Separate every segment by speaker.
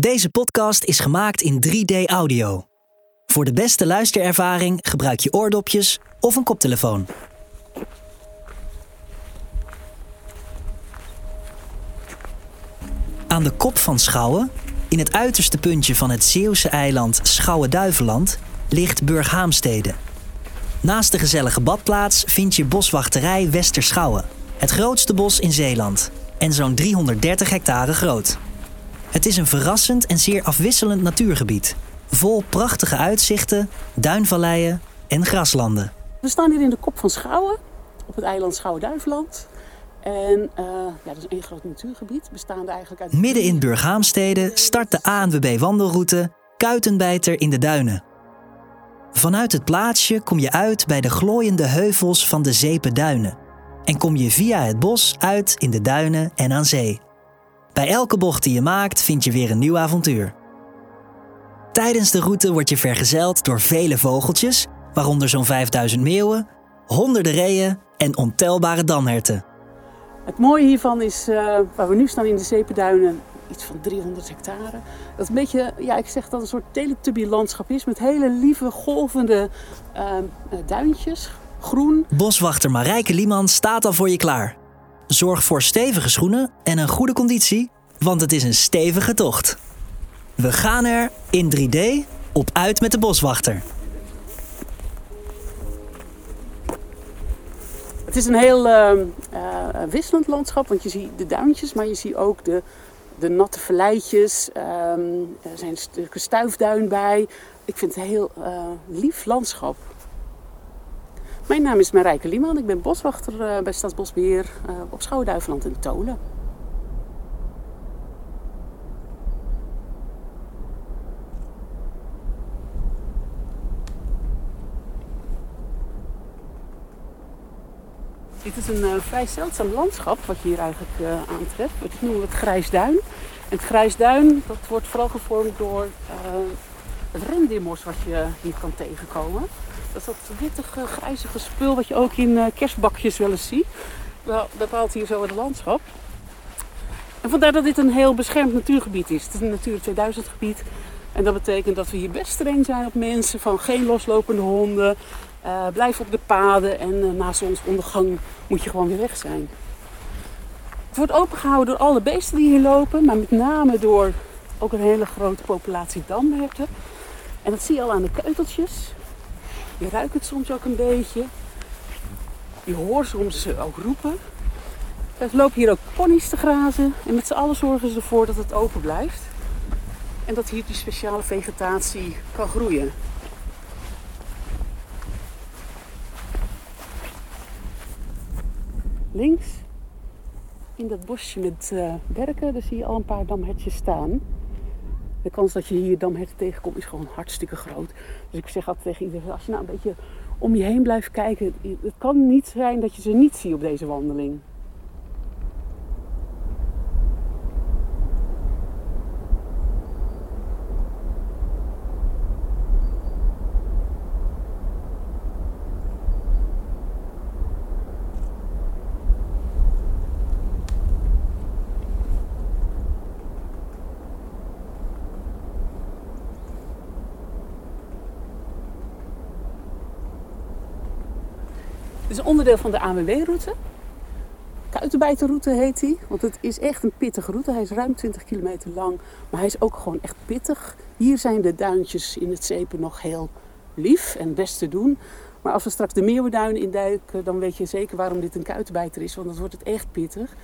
Speaker 1: Deze podcast is gemaakt in 3D audio. Voor de beste luisterervaring gebruik je oordopjes of een koptelefoon. Aan de kop van Schouwen, in het uiterste puntje van het Zeeuwse eiland Schouwen-Duiveland, ligt Burghaamstede. Naast de gezellige badplaats vind je boswachterij Westerschouwen, het grootste bos in Zeeland en zo'n 330 hectare groot. Het is een verrassend en zeer afwisselend natuurgebied, vol prachtige uitzichten, duinvalleien en graslanden.
Speaker 2: We staan hier in de kop van Schouwen, op het eiland Schouwen-Duiveland. En eh, ja, dat is één groot natuurgebied, bestaande eigenlijk uit...
Speaker 1: Midden in Burghaamstede start de ANWB wandelroute Kuitenbijter in de Duinen. Vanuit het plaatsje kom je uit bij de glooiende heuvels van de Zeependuinen. En kom je via het bos uit in de duinen en aan zee. Bij elke bocht die je maakt vind je weer een nieuw avontuur. Tijdens de route word je vergezeld door vele vogeltjes, waaronder zo'n 5000 meeuwen, honderden reeën en ontelbare damherten.
Speaker 2: Het mooie hiervan is, eh, waar we nu staan in de Zeependuinen, iets van 300 hectare. Dat een beetje, ja, ik zeg dat het een soort teletubby landschap is met hele lieve, golvende uh, duintjes, groen.
Speaker 1: Boswachter Marijke Lieman staat al voor je klaar. Zorg voor stevige schoenen en een goede conditie, want het is een stevige tocht. We gaan er in 3D op uit met de boswachter.
Speaker 2: Het is een heel uh, uh, wisselend landschap, want je ziet de duintjes, maar je ziet ook de, de natte verleidjes. Um, er zijn stukken stuifduin bij. Ik vind het een heel uh, lief landschap. Mijn naam is Marijke Lieman. Ik ben boswachter uh, bij Staatsbosbeheer uh, op Schouwen-Duiveland in Tolen. Dit is een uh, vrij zeldzaam landschap wat je hier eigenlijk aantreft. Noemen we het grijsduin. En het grijsduin dat wordt vooral gevormd door het wat je hier kan tegenkomen. Dat is dat wittige, grijzige spul wat je ook in kerstbakjes wel eens ziet. Dat bepaalt hier zo het landschap. En vandaar dat dit een heel beschermd natuurgebied is. Het is een Natura 2000 gebied. En dat betekent dat we hier best streng zijn op mensen. Van geen loslopende honden, uh, blijf op de paden en uh, na zonsondergang moet je gewoon weer weg zijn. Het wordt opengehouden door alle beesten die hier lopen, maar met name door ook een hele grote populatie damherten. En dat zie je al aan de keuteltjes. Je ruikt het soms ook een beetje. Je hoort soms ook roepen. Er lopen hier ook ponies te grazen en met z'n allen zorgen ze ervoor dat het open blijft. En dat hier die speciale vegetatie kan groeien. links in dat bosje met uh, berken, daar zie je al een paar damhertjes staan. De kans dat je hier damherten tegenkomt is gewoon hartstikke groot. Dus ik zeg altijd tegen iedereen, als je nou een beetje om je heen blijft kijken, het kan niet zijn dat je ze niet ziet op deze wandeling. Is onderdeel van de ANWB-route. Kuitenbijterroute heet hij. Want het is echt een pittige route. Hij is ruim 20 kilometer lang. Maar hij is ook gewoon echt pittig. Hier zijn de duintjes in het Zeepen nog heel lief en best te doen. Maar als we straks de Meeuwenduinen induiken, dan weet je zeker waarom dit een kuitenbijter is. Want dan wordt het echt pittig.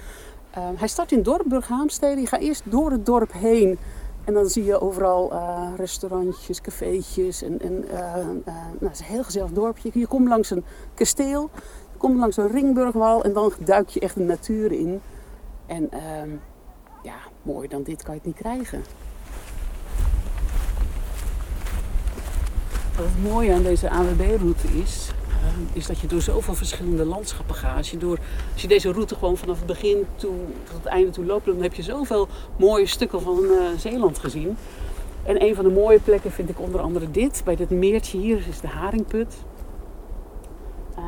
Speaker 2: Uh, hij start in dorp Burghaamstede. Je gaat eerst door het dorp heen. En dan zie je overal uh, restaurantjes, cafeetjes. En, en uh, uh, nou, het is een heel gezellig dorpje. Je komt langs een kasteel, je komt langs een ringburgwal en dan duik je echt de natuur in. En ehm, ja, mooier dan dit kan je het niet krijgen. Wat het mooie aan deze AWB-route is, is dat je door zoveel verschillende landschappen gaat. Als je, door, als je deze route gewoon vanaf het begin toe, tot het einde toe loopt, dan heb je zoveel mooie stukken van uh, Zeeland gezien. En een van de mooie plekken vind ik onder andere dit. Bij dit meertje hier is de Haringput. Uh,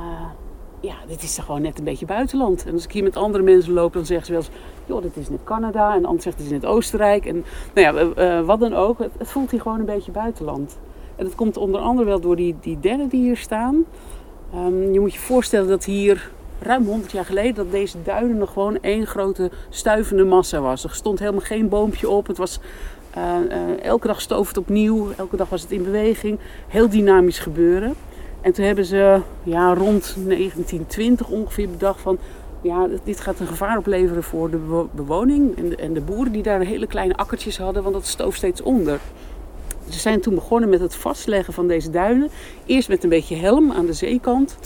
Speaker 2: ja, dit is gewoon net een beetje buitenland. En als ik hier met andere mensen loop, dan zeggen ze wel eens... joh, dit is net Canada. En de ander zegt, dit is net Oostenrijk. En nou ja, wat dan ook. Het, het, voelt hier gewoon een beetje buitenland. En dat komt onder andere wel door die, die die hier staan. Um, je moet je voorstellen dat hier ruim 100 jaar geleden dat deze duinen nog gewoon één grote stuivende massa was. Er stond helemaal geen boompje op. Het was uh, uh, elke dag stoof het opnieuw. Elke dag was het in beweging. Heel dynamisch gebeuren. En toen hebben ze ja, rond 1920 ongeveer bedacht van... Ja, dit gaat een gevaar opleveren voor de bewoning en de, en de boeren die daar hele kleine akkertjes hadden, want dat stoof steeds onder. Ze zijn toen begonnen met het vastleggen van deze duinen. Eerst met een beetje helm aan de zeekant.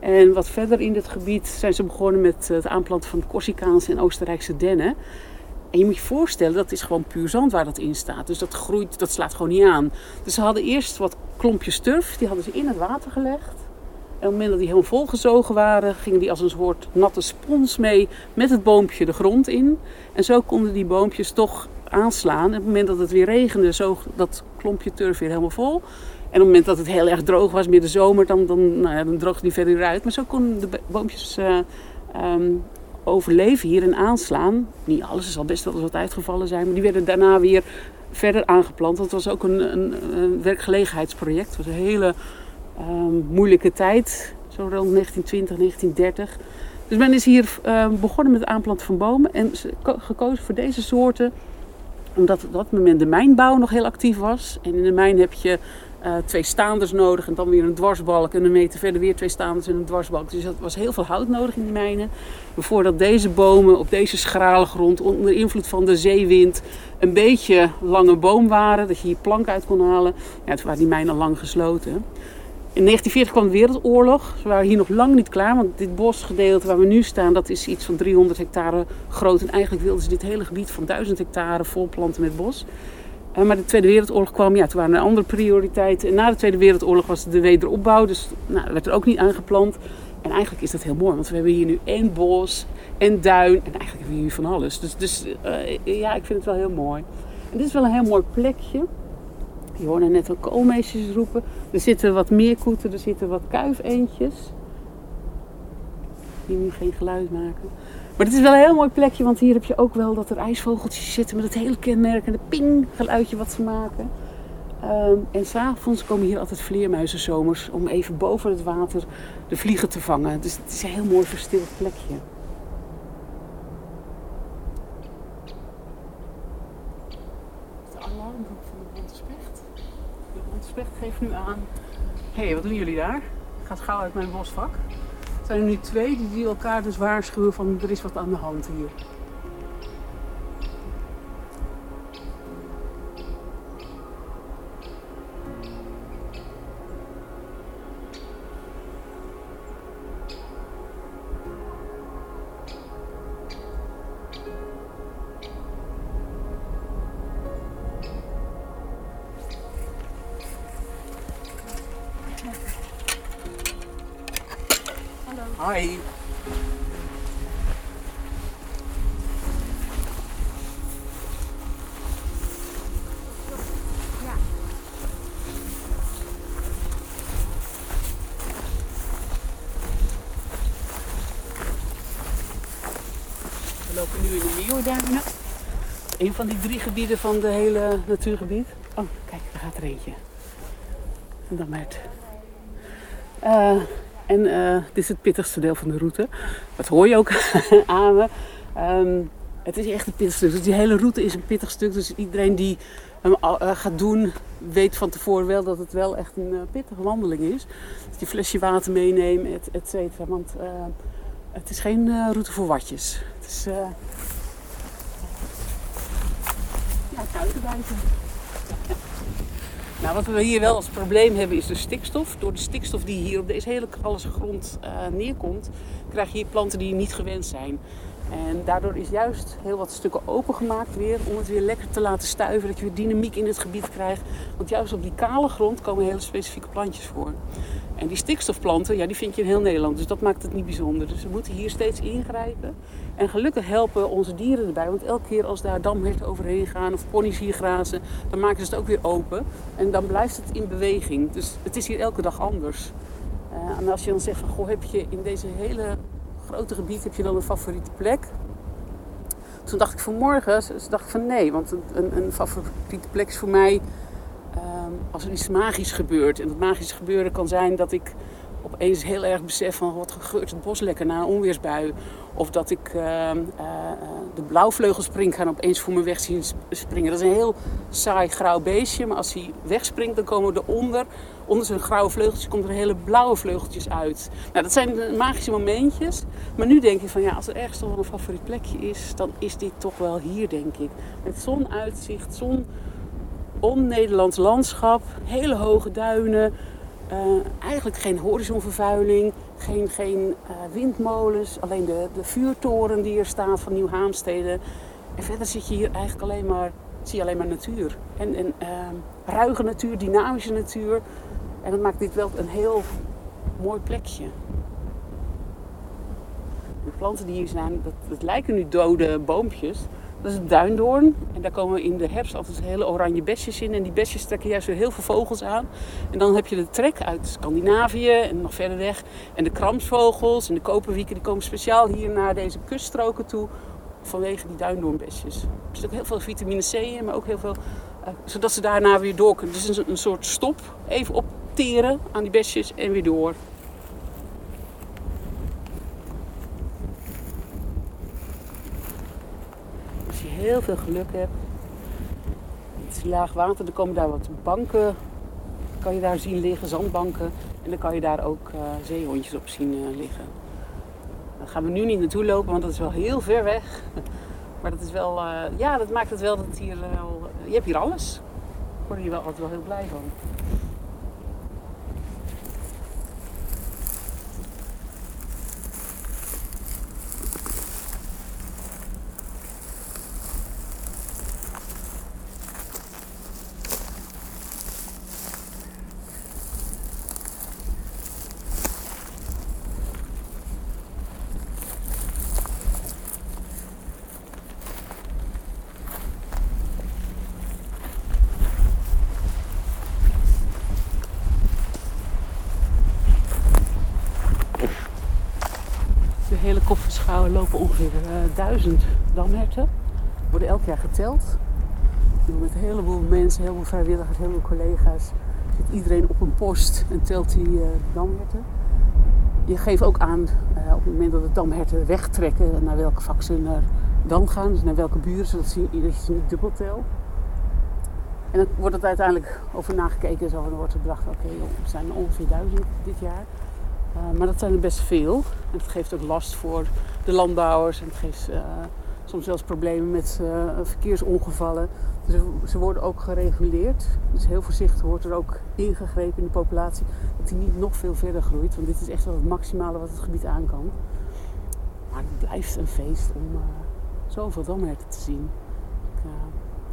Speaker 2: En wat verder in dit gebied zijn ze begonnen met het aanplanten van Corsicaanse en Oostenrijkse dennen. En je moet je voorstellen, dat is gewoon puur zand waar dat in staat. Dus dat groeit, dat slaat gewoon niet aan. Dus ze hadden eerst wat klompjes turf, die hadden ze in het water gelegd. En op het moment dat die helemaal volgezogen waren, gingen die als een soort natte spons mee met het boompje de grond in. En zo konden die boompjes toch aanslaan. En op het moment dat het weer regende, zoog dat klompje turf weer helemaal vol. En op het moment dat het heel erg droog was, midden zomer, dan, dan, nou ja, dan droogde die verder uit. Maar zo konden de boompjes uh, um, overleven hier en aanslaan. Niet alles, er zal best wel eens wat uitgevallen zijn. Maar die werden daarna weer verder aangeplant. Dat was ook een, een, werkgelegenheidsproject. Het was een hele um, moeilijke tijd. Zo rond 1920, 1930. Dus men is hier uh, begonnen met het aanplanten van bomen. En gekozen voor deze soorten omdat op dat moment de mijnbouw nog heel actief was. En in de mijn heb je uh, twee staanders nodig en dan weer een dwarsbalk. En een meter verder weer twee staanders en een dwarsbalk. Dus er was heel veel hout nodig in die mijnen. Maar voordat deze bomen op deze schrale grond onder invloed van de zeewind een beetje lange boom waren, dat je hier plank uit kon halen, ja, toen waren die mijnen lang gesloten. In 1940 kwam de Wereldoorlog. Ze waren hier nog lang niet klaar, want dit bosgedeelte waar we nu staan, dat is iets van 300 hectare groot. En eigenlijk wilden ze dit hele gebied van 1000 hectare volplanten met bos. Uh, maar de Tweede Wereldoorlog kwam, ja, toen waren er andere prioriteiten. En na de Tweede Wereldoorlog was de wederopbouw, dus nou, werd er ook niet aangeplant. En eigenlijk is dat heel mooi, want we hebben hier nu en bos en duin. En eigenlijk hebben we hier van alles. Dus, dus uh, ja, ik vind het wel heel mooi. En dit is wel een heel mooi plekje. Je hoorde net wel koolmeesters roepen. Er zitten wat meerkoeten, er zitten wat kuifeentjes. Die nu geen geluid maken. Maar het is wel een heel mooi plekje, want hier heb je ook wel dat er ijsvogeltjes zitten met het hele kenmerkende ping geluidje wat ze maken. Um, en s'avonds komen hier altijd vleermuizen zomers om even boven het water de vliegen te vangen. Dus het is een heel mooi verstild plekje. De alarmboek van de bonte specht. De bonte specht geeft nu aan. Hé, hey, wat doen jullie daar? Ik ga gauw uit mijn bosvak. Er zijn er nu twee die elkaar dus waarschuwen van er is wat aan de hand hier. We lopen nu in de Meeuwenduinen. Een van die drie gebieden van de hele natuurgebied. Oh, kijk, daar gaat er eentje. En dan met. Uh, en uh, dit is het pittigste deel van de route. Dat hoor je ook aan me. Um, het is echt een pittig stuk. Dus die hele route is een pittig stuk. Dus iedereen die hem uh, gaat doen, weet van tevoren wel dat het wel echt een uh, pittige wandeling is. Dus die flesje water meenemen, et, et cetera. Want het is geen route voor watjes. Het is... buiten. Nou, wat we hier wel als probleem hebben is de stikstof. Door de stikstof die hier op deze hele kralige grond uh, neerkomt, krijg je hier planten die niet gewend zijn. En daardoor is juist heel wat stukken opengemaakt weer om het weer lekker te laten stuiven. Dat je weer dynamiek in het gebied krijgt. Want juist op die kale grond komen hele specifieke plantjes voor. En die stikstofplanten, ja, die vind je in heel Nederland. Dus dat maakt het niet bijzonder. Dus we moeten hier steeds ingrijpen. En gelukkig helpen onze dieren erbij. Want elke keer als daar damherten overheen gaan of ponies hier grazen, dan maken ze het ook weer open. En dan blijft het in beweging. Dus het is hier elke dag anders. Uh, en als je dan zegt van, goh, heb je in deze hele grote gebied, heb je dan een favoriete plek? Toen dacht ik vanmorgen, dus dacht ik van nee, want een, een favoriete plek is voor mij ehm, als er iets magisch gebeurt. En dat magisch gebeuren kan zijn dat ik opeens heel erg besef van wat geurt het bos lekker na een onweersbui. Of dat ik uh, uh, de blauwvleugelspring gaan opeens voor me weg zien springen. Dat is een heel saai grauw beestje, maar als hij wegspringt dan komen er onder, onder zijn grauwe vleugeltjes, komt er hele blauwe vleugeltjes uit. Nou, dat zijn magische momentjes. Maar nu denk ik van ja, als er ergens toch een favoriet plekje is, dan is dit toch wel hier denk ik. Met zonuitzicht, zon, on-Nederlands landschap, hele hoge duinen. Uh, eigenlijk geen horizonvervuiling, geen, geen uh, windmolens, alleen de, de vuurtoren die er staat van Nieuw-Haamstede. En verder zit je hier eigenlijk alleen maar, zie alleen maar natuur. En, en uh, ruige natuur, dynamische natuur. En dat maakt dit wel een heel mooi plekje. De planten die hier zijn, dat, dat lijken nu dode boompjes. Dat is duindoorn. En daar komen in de herfst altijd hele oranje besjes in. En die besjes trekken juist weer heel veel vogels aan. En dan heb je de trek uit Scandinavië en nog verder weg. En de kramsvogels en de koperwieken die komen speciaal hier naar deze kuststroken toe. Vanwege die duindoornbesjes. Er zit ook heel veel vitamine C in, maar ook heel veel... Uh, zodat ze daarna weer door kunnen. Dus een, een soort stop. Even opteren aan die besjes en weer door. Heel veel geluk hebt. Het is laag water, er komen daar wat banken. Kan je daar zien liggen, zandbanken. En dan kan je daar ook uh, zeehondjes op zien uh, liggen. Daar gaan we nu niet naartoe lopen, want dat is wel heel ver weg. Maar dat is wel, uh, ja, dat maakt het wel dat hier wel. je hebt hier alles. Ik word hier wel altijd wel heel blij van. Hele kofferschouwen lopen ongeveer uh, duizend damherten. Worden elk jaar geteld. Met een heleboel mensen, heel veel vrijwilligers, heel veel collega's. Zit iedereen op een post en telt die uh, damherten. Je geeft ook aan uh, op het moment dat de damherten wegtrekken naar welke vak ze dan gaan. Dus naar welke buren, zodat dat je ze niet dubbel telt. En dan wordt het uiteindelijk over nagekeken. Zo, dan wordt er bedacht, oké, er zijn ongeveer duizend dit jaar. Uh, maar dat zijn er best veel. En het geeft ook last voor de landbouwers. En het geeft uh, soms zelfs problemen met uh, verkeersongevallen. Dus ze worden ook gereguleerd. Dus heel voorzichtig wordt er ook ingegrepen in de populatie. Dat die niet nog veel verder groeit. Want dit is echt wel het maximale wat het gebied aan kan. Maar het blijft een feest om zoveel damherten te zien.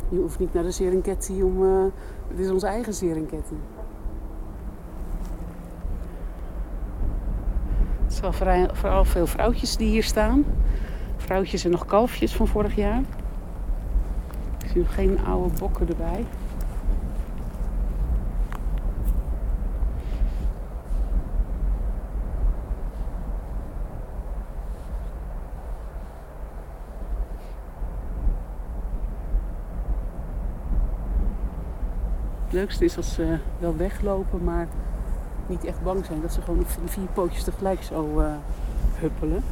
Speaker 2: je hoeft niet naar de Serengeti om... het is onze eigen Serengeti. Vooral, vooral veel vrouwtjes die hier staan. Vrouwtjes en nog kalfjes van vorig jaar. Ik zie nog geen oude bokken erbij. Het leukste is als ze wel weglopen, maar niet echt bang zijn. Dat ze gewoon op vier pootjes tegelijk zo uh, huppelen.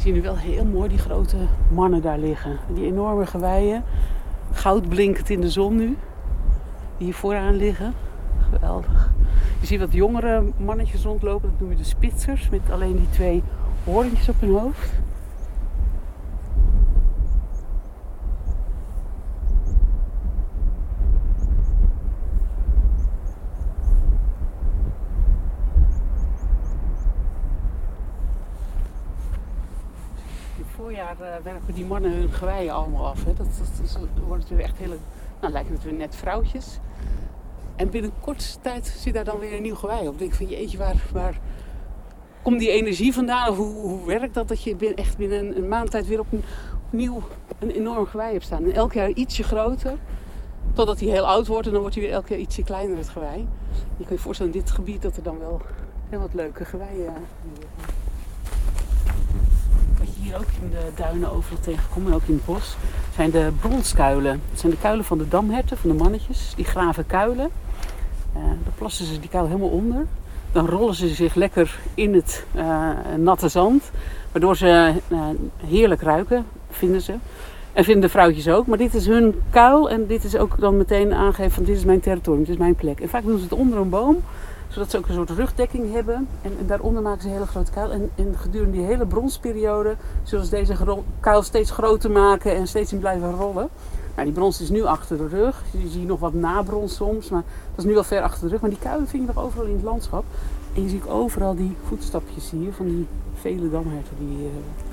Speaker 2: Ik zie nu wel heel mooi die grote mannen daar liggen. Die enorme geweien. Goud blinkend in de zon nu. Die hier vooraan liggen. Geweldig. Je ziet wat jongere mannetjes rondlopen, dat noemen we de spitsers, met alleen die twee horentjes op hun hoofd. Voorjaar uh, werpen die mannen hun geweien allemaal af. Hè. Dat, weer echt hele, nou lijken het weer net vrouwtjes. En binnen korte tijd zit daar dan weer een nieuw gewei op. Dan denk ik van jeetje, waar, waar komt die energie vandaan? Hoe, hoe werkt dat dat je echt binnen een, maand tijd weer op een, nieuw een enorm gewei hebt staan. En elk jaar ietsje groter. Totdat hij heel oud wordt en dan wordt hij weer elk jaar ietsje kleiner, het gewei. Je kan je voorstellen in dit gebied dat er dan wel heel wat leuke geweien Wat je hier ook in de duinen overal tegenkomt en ook in het bos, zijn de bronskuilen. Dat zijn de kuilen van de damherten, van de mannetjes. Die graven kuilen. Uh, dan plassen ze die kuil helemaal onder. Dan rollen ze zich lekker in het uh, natte zand. Waardoor ze uh, heerlijk ruiken, vinden ze. En vinden de vrouwtjes ook. Maar dit is hun kuil. En dit is ook dan meteen aangegeven van dit is mijn territorium, dit is mijn plek. En vaak doen ze het onder een boom. Zodat ze ook een soort rugdekking hebben. En, en daaronder maken ze een hele grote kuil. En, en gedurende die hele bronsperiode zullen ze deze kuil steeds groter maken. En steeds in blijven rollen. Nou, die brons is nu achter de rug. Je ziet nog wat nabrons soms. Maar dat is nu wel ver achter de rug. Maar die kuilen vind je nog overal in het landschap. En je ziet overal die voetstapjes hier van die vele damherten die hier hebben.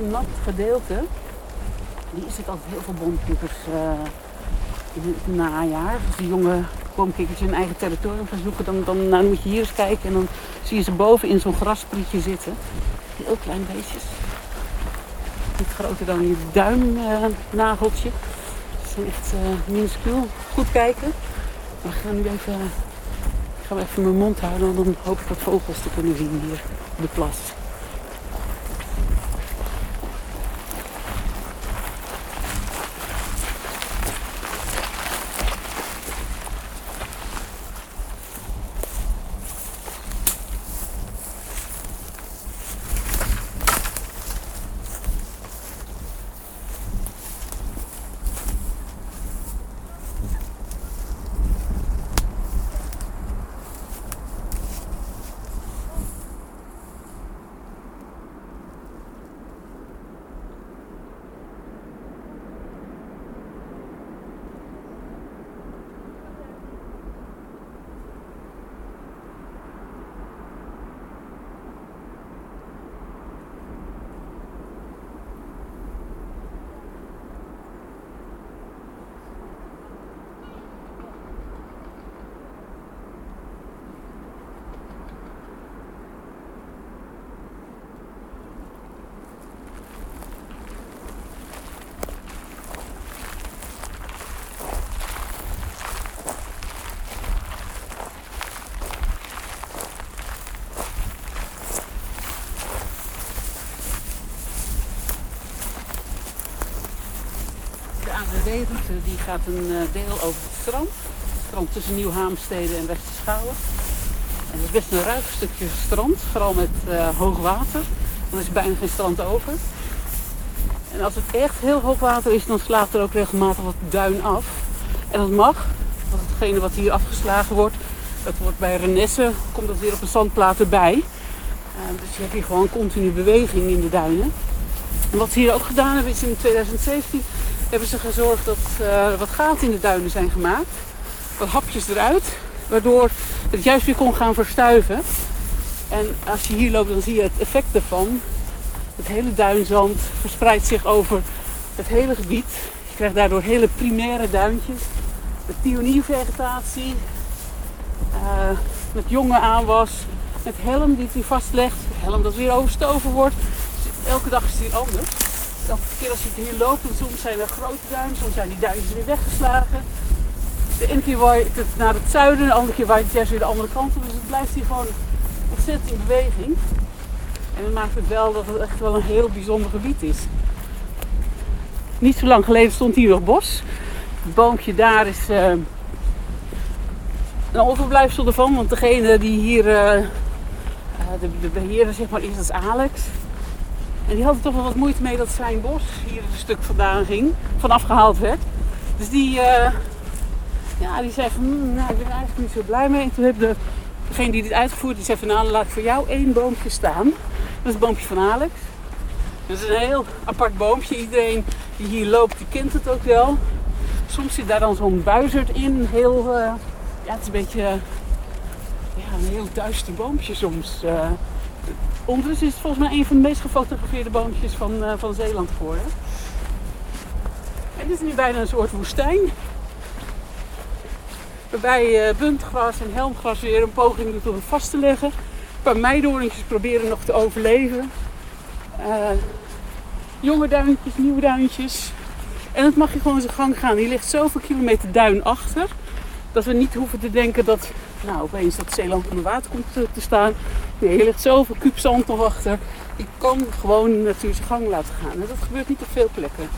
Speaker 2: Een nat gedeelte. Die is het altijd heel veel boomkikkers uh, in het najaar. Als die jonge boomkikkers hun eigen territorium gaan zoeken, dan, dan, moet je hier eens kijken. En dan zie je ze boven in zo'n grasprietje zitten. Heel klein beestjes. Niet groter dan je duimnageltje. Uh, Ze zijn echt uh, minuscuul. Goed kijken. We gaan nu even, ik even mijn mond houden, dan hoop ik wat vogels te kunnen zien hier op de plas. ANWB-route die gaat een eh, deel over het strand. Het strand tussen Nieuw-Haamstede en Westerschouwen. En het is best een ruig stukje strand, vooral met uh, hoog water. Dan is er bijna geen strand over. En als het echt heel hoog water is, dan slaat er ook regelmatig wat duin af. En dat mag, want hetgene wat hier afgeslagen wordt, dat wordt bij Renesse, komt dat weer op een zandplaat erbij. Uh, dus je hebt hier gewoon continu beweging in de duinen. En wat ze hier ook gedaan hebben is in 2017 hebben ze gezorgd dat uh, wat gaten in de duinen zijn gemaakt. Wat hapjes eruit. Waardoor het juist weer kon gaan verstuiven. En als je hier loopt dan zie je het effect ervan. Het hele duinzand verspreidt zich over het hele gebied. Je krijgt daardoor hele primaire duintjes. Met pioniervegetatie. Uh, met jonge aanwas. Met helm die hij vastlegt. Helm dat weer overstoven wordt. Dus elke dag is het hier anders elke keer als je hier loopt, soms zijn er grote duinen, soms zijn die duinen weer weggeslagen. De ene keer waait het naar het zuiden, de andere keer waait het juist weer de andere kant op. Dus het blijft hier gewoon ontzettend in beweging. En dat maakt het wel dat het echt wel een heel bijzonder gebied is. Niet zo lang geleden stond hier nog bos. Het boompje daar is uh, een overblijfsel ervan, want degene die hier, uh, de, de, beheerder zeg maar, is, dat is Alex. En die had er toch wel wat moeite mee dat zijn bos hier een stuk vandaan ging, vanaf gehaald werd. Dus die, uh, ja, die zei van, hm, nou, ik ben eigenlijk niet zo blij mee. En toen heb de, degene die dit uitgevoerd, die zei van, nou, laat ik voor jou één boompje staan. Dat is het boompje van Alex. Dat is een heel apart boompje. Iedereen die hier loopt, die kent het ook wel. Soms zit daar dan zo'n buizerd in. Heel, uh, ja, het is een beetje ja, een heel duister boompje soms. Uh, ondertussen is het volgens mij een van de meest gefotografeerde boompjes van, uh, van Zeeland geworden. En dit is nu bijna een soort woestijn. Waarbij buntgras en helmgras weer een poging doet om het vast te leggen. Een paar meidoorntjes proberen nog te overleven. jonge duintjes, nieuwe duintjes. En het mag je gewoon zijn gang gaan. Hier ligt zoveel kilometer duin achter. Dat we niet hoeven te denken dat nou, opeens dat Zeeland onder water komt te staan. Hier ligt zoveel kuubzand nog achter. Je kan gewoon zijn gang laten gaan. En dat gebeurt niet op veel plekken.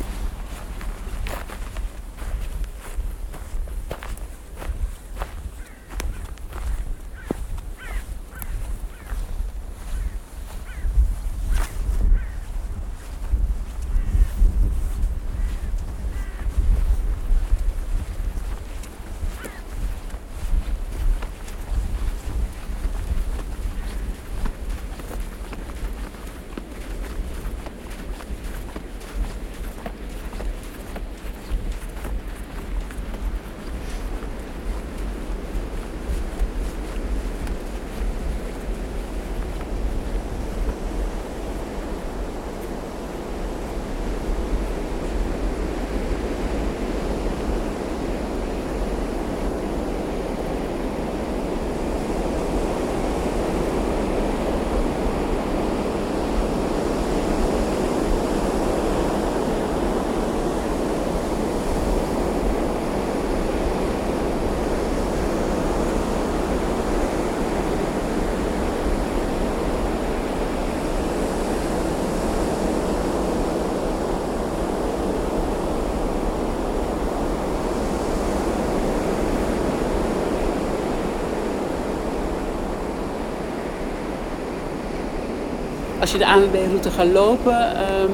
Speaker 2: Je de ANWB-route gaat lopen, um,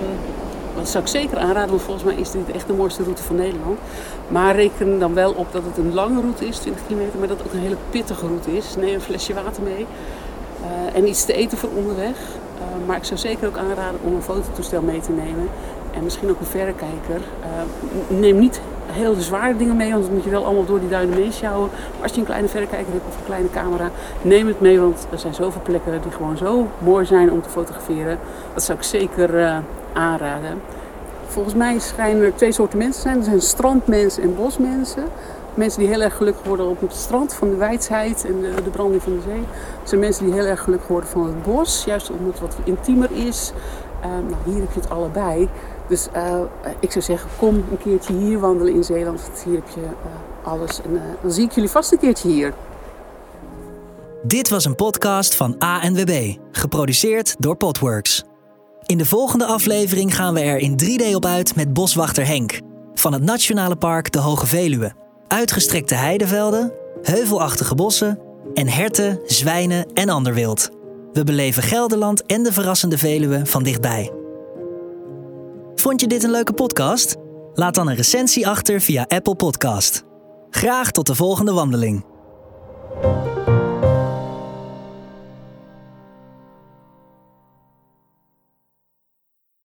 Speaker 2: dat zou ik zeker aanraden, want volgens mij is dit echt de mooiste route van Nederland. Maar reken dan wel op dat het een lange route is, 20 kilometer, maar dat het ook een hele pittige route is. Neem een flesje water mee uh, en iets te eten voor onderweg. Uh, maar ik zou zeker ook aanraden om een fototoestel mee te nemen en misschien ook een verrekijker. Uh, neem niet heel zware dingen mee, want dan moet je wel allemaal door die duinen meeschouwen. Maar als je een kleine verrekijker hebt of een kleine camera, neem het mee, want er zijn zoveel plekken die gewoon zo mooi zijn om te fotograferen. Dat zou ik zeker uh, aanraden. Volgens mij schijnen er twee soorten mensen te zijn. Er zijn strandmensen en bosmensen. Mensen die heel erg gelukkig worden op het strand van de wijsheid en de, de branding van de zee. Er zijn mensen die heel erg gelukkig worden van het bos, juist omdat het wat intiemer is. Uh, nou, hier heb je het allebei. Dus uh, ik zou zeggen, kom een keertje hier wandelen in Zeeland. Hier heb je uh, alles. En dan zie ik jullie vast een keertje hier.
Speaker 1: Dit was een podcast van ANWB, geproduceerd door Podworks. In de volgende aflevering gaan we er in 3D op uit met boswachter Henk. Van het Nationale Park de Hoge Veluwe. Uitgestrekte heidevelden, heuvelachtige bossen en herten, zwijnen en ander wild. We beleven Gelderland en de verrassende Veluwe van dichtbij. Vond je dit een leuke podcast? Laat dan een recensie achter via Apple Podcast. Graag tot de volgende wandeling.